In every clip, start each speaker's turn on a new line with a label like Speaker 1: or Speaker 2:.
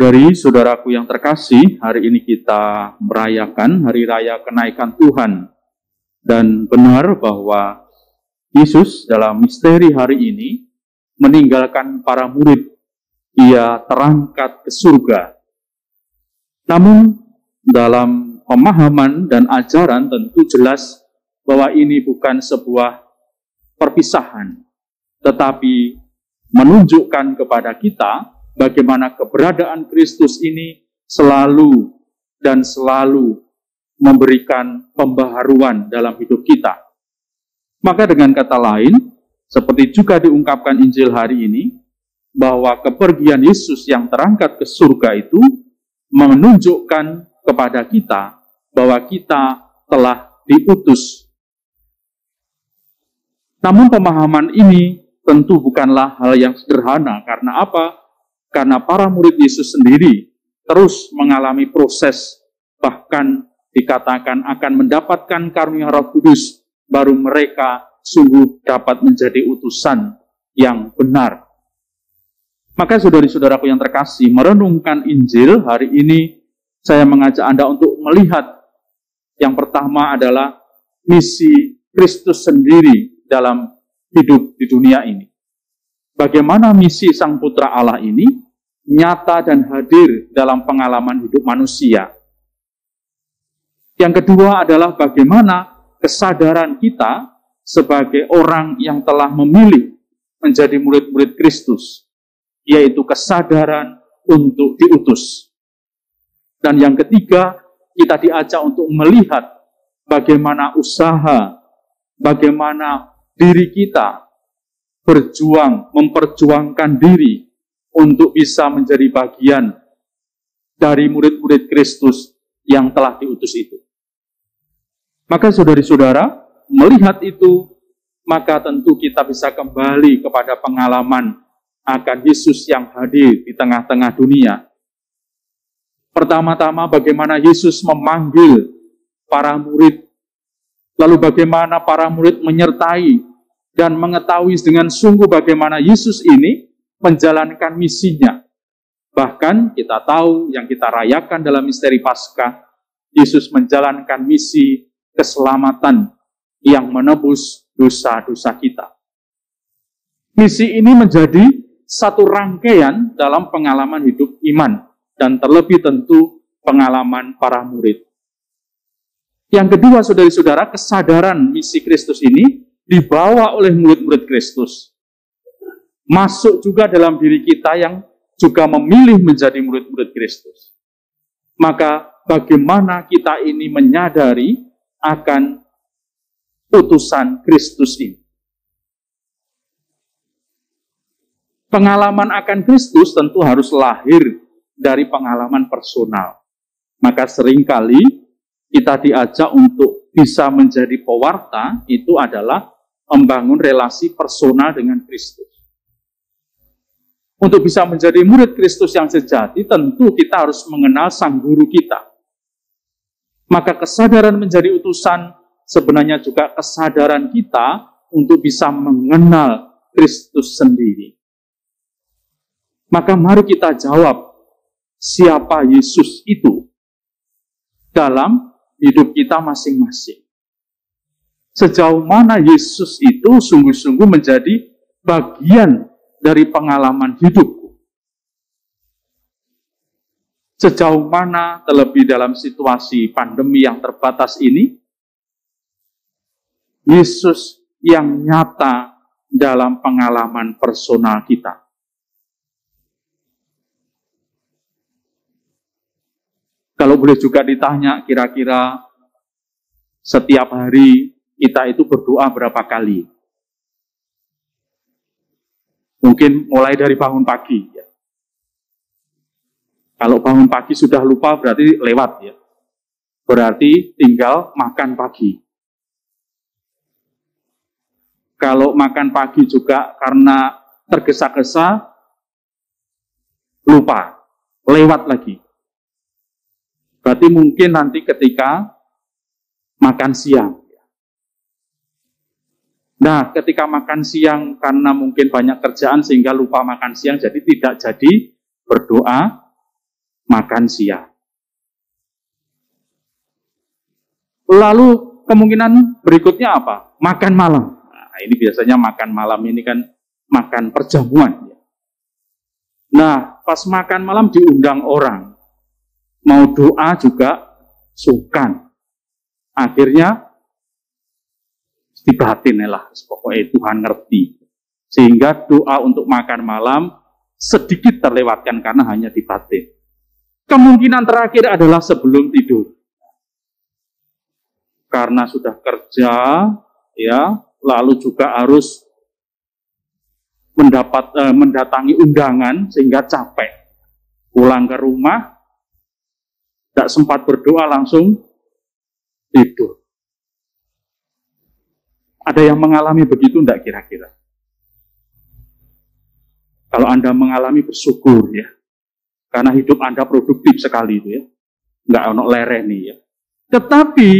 Speaker 1: Saudari, saudaraku yang terkasih, hari ini kita merayakan hari raya kenaikan Tuhan. Dan benar bahwa Yesus dalam misteri hari ini meninggalkan para murid. Ia terangkat ke surga. Namun dalam pemahaman dan ajaran tentu jelas bahwa ini bukan sebuah perpisahan, tetapi menunjukkan kepada kita bagaimana keberadaan Kristus ini selalu dan selalu memberikan pembaharuan dalam hidup kita. Maka dengan kata lain, seperti juga diungkapkan Injil hari ini, bahwa kepergian Yesus yang terangkat ke surga itu menunjukkan kepada kita bahwa kita telah diutus. Namun pemahaman ini tentu bukanlah hal yang sederhana. Karena apa? Karena para murid Yesus sendiri terus mengalami proses, bahkan dikatakan akan mendapatkan karunia roh kudus, baru mereka sungguh dapat menjadi utusan yang benar. Maka saudari-saudaraku yang terkasih, merenungkan Injil hari ini, saya mengajak Anda untuk melihat. Yang pertama adalah misi Kristus sendiri dalam hidup di dunia ini. Bagaimana misi Sang Putra Allah ini nyata dan hadir dalam pengalaman hidup manusia. Yang kedua adalah bagaimana kesadaran kita sebagai orang yang telah memilih menjadi murid-murid Kristus, yaitu kesadaran untuk diutus. Dan yang ketiga, kita diajak untuk melihat bagaimana usaha, bagaimana diri kita berjuang, memperjuangkan diri untuk bisa menjadi bagian dari murid-murid Kristus yang telah diutus itu. Maka saudari-saudara, melihat itu, maka tentu kita bisa kembali kepada pengalaman akan Yesus yang hadir di tengah-tengah dunia. Pertama-tama bagaimana Yesus memanggil para murid, lalu bagaimana para murid menyertai dan mengetahui dengan sungguh bagaimana Yesus ini menjalankan misinya. Bahkan kita tahu yang kita rayakan dalam misteri Paskah, Yesus menjalankan misi keselamatan yang menebus dosa-dosa kita. Misi ini menjadi satu rangkaian dalam pengalaman hidup iman dan terlebih tentu pengalaman para murid. Yang kedua, saudari-saudara, kesadaran misi Kristus ini dibawa oleh murid-murid Kristus. Masuk juga dalam diri kita yang juga memilih menjadi murid-murid Kristus. Maka bagaimana kita ini menyadari akan utusan Kristus ini. Pengalaman akan Kristus tentu harus lahir dari pengalaman personal. Maka sering kali kita diajak untuk bisa menjadi pewarta itu adalah membangun relasi personal dengan Kristus. Untuk bisa menjadi murid Kristus yang sejati, tentu kita harus mengenal sang guru kita. Maka kesadaran menjadi utusan sebenarnya juga kesadaran kita untuk bisa mengenal Kristus sendiri. Maka mari kita jawab, siapa Yesus itu dalam hidup kita masing-masing sejauh mana Yesus itu sungguh-sungguh menjadi bagian dari pengalaman hidupku. Sejauh mana terlebih dalam situasi pandemi yang terbatas ini, Yesus yang nyata dalam pengalaman personal kita. Kalau boleh juga ditanya kira-kira setiap hari kita itu berdoa berapa kali? Mungkin mulai dari bangun pagi. Ya. Kalau bangun pagi sudah lupa berarti lewat ya. Berarti tinggal makan pagi. Kalau makan pagi juga karena tergesa-gesa, lupa, lewat lagi. Berarti mungkin nanti ketika makan siang, Nah, ketika makan siang karena mungkin banyak kerjaan sehingga lupa makan siang, jadi tidak jadi berdoa makan siang. Lalu kemungkinan berikutnya apa? Makan malam. Nah, ini biasanya makan malam ini kan makan perjamuan. Nah, pas makan malam diundang orang. Mau doa juga sungkan. Akhirnya dibatin lah. Pokoknya Tuhan ngerti. Sehingga doa untuk makan malam sedikit terlewatkan karena hanya dibatin. Kemungkinan terakhir adalah sebelum tidur karena sudah kerja, ya, lalu juga harus mendapat eh, mendatangi undangan sehingga capek. Pulang ke rumah, tidak sempat berdoa langsung tidur. Ada yang mengalami begitu tidak kira-kira? Kalau Anda mengalami bersyukur ya. Karena hidup Anda produktif sekali itu ya. Nggak ono lereh nih ya. Tetapi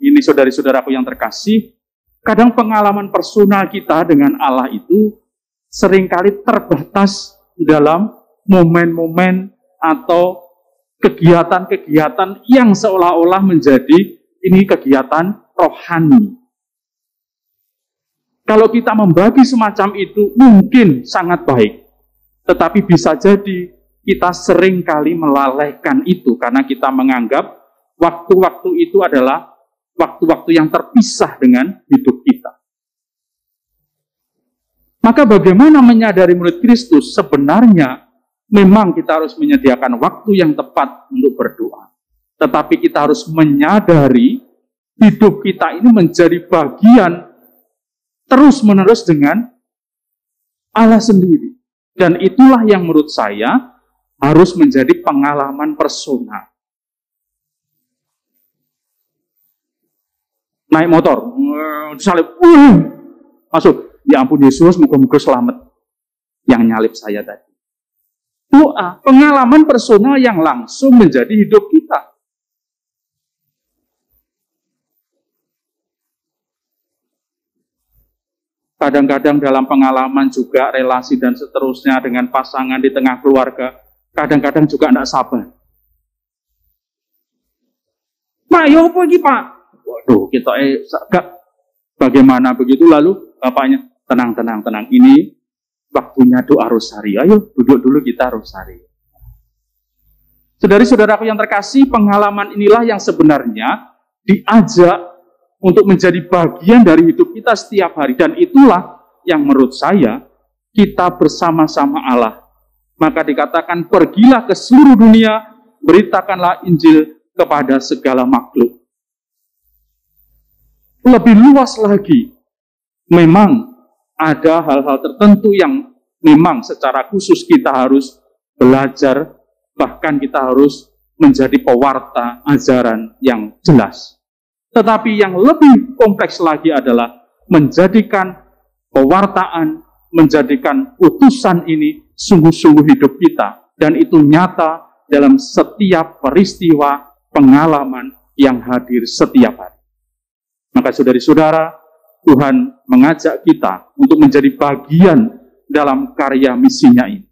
Speaker 1: ini saudari-saudaraku yang terkasih, kadang pengalaman personal kita dengan Allah itu sering kali terbatas dalam momen-momen atau kegiatan-kegiatan yang seolah-olah menjadi ini kegiatan rohani. Kalau kita membagi semacam itu mungkin sangat baik. Tetapi bisa jadi kita sering kali melalaikan itu karena kita menganggap waktu-waktu itu adalah waktu-waktu yang terpisah dengan hidup kita. Maka bagaimana menyadari murid Kristus? Sebenarnya memang kita harus menyediakan waktu yang tepat untuk berdoa. Tetapi kita harus menyadari hidup kita ini menjadi bagian terus-menerus dengan Allah sendiri. Dan itulah yang menurut saya harus menjadi pengalaman personal. naik motor, salib, uh, masuk. Ya ampun Yesus, muka-muka selamat. Yang nyalip saya tadi. Doa, pengalaman personal yang langsung menjadi hidup kita. Kadang-kadang dalam pengalaman juga relasi dan seterusnya dengan pasangan di tengah keluarga, kadang-kadang juga tidak sabar. Pak, ya apa ini Pak? Waduh, kita eh bagaimana begitu lalu bapaknya tenang tenang tenang ini waktunya doa rosari. Ayo duduk dulu kita rosari. Saudari-saudaraku yang terkasih, pengalaman inilah yang sebenarnya diajak untuk menjadi bagian dari hidup kita setiap hari. Dan itulah yang menurut saya kita bersama-sama Allah. Maka dikatakan, pergilah ke seluruh dunia, beritakanlah Injil kepada segala makhluk lebih luas lagi. Memang ada hal-hal tertentu yang memang secara khusus kita harus belajar, bahkan kita harus menjadi pewarta ajaran yang jelas. Tetapi yang lebih kompleks lagi adalah menjadikan pewartaan, menjadikan utusan ini sungguh-sungguh hidup kita. Dan itu nyata dalam setiap peristiwa pengalaman yang hadir setiap hari. Maka saudari-saudara, Tuhan mengajak kita untuk menjadi bagian dalam karya misinya ini.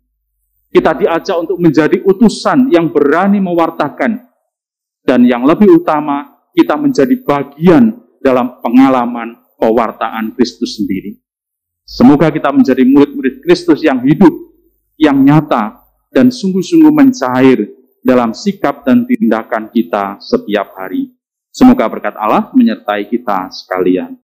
Speaker 1: Kita diajak untuk menjadi utusan yang berani mewartakan. Dan yang lebih utama, kita menjadi bagian dalam pengalaman pewartaan Kristus sendiri. Semoga kita menjadi murid-murid Kristus yang hidup, yang nyata, dan sungguh-sungguh mencair dalam sikap dan tindakan kita setiap hari. Semoga berkat Allah menyertai kita sekalian.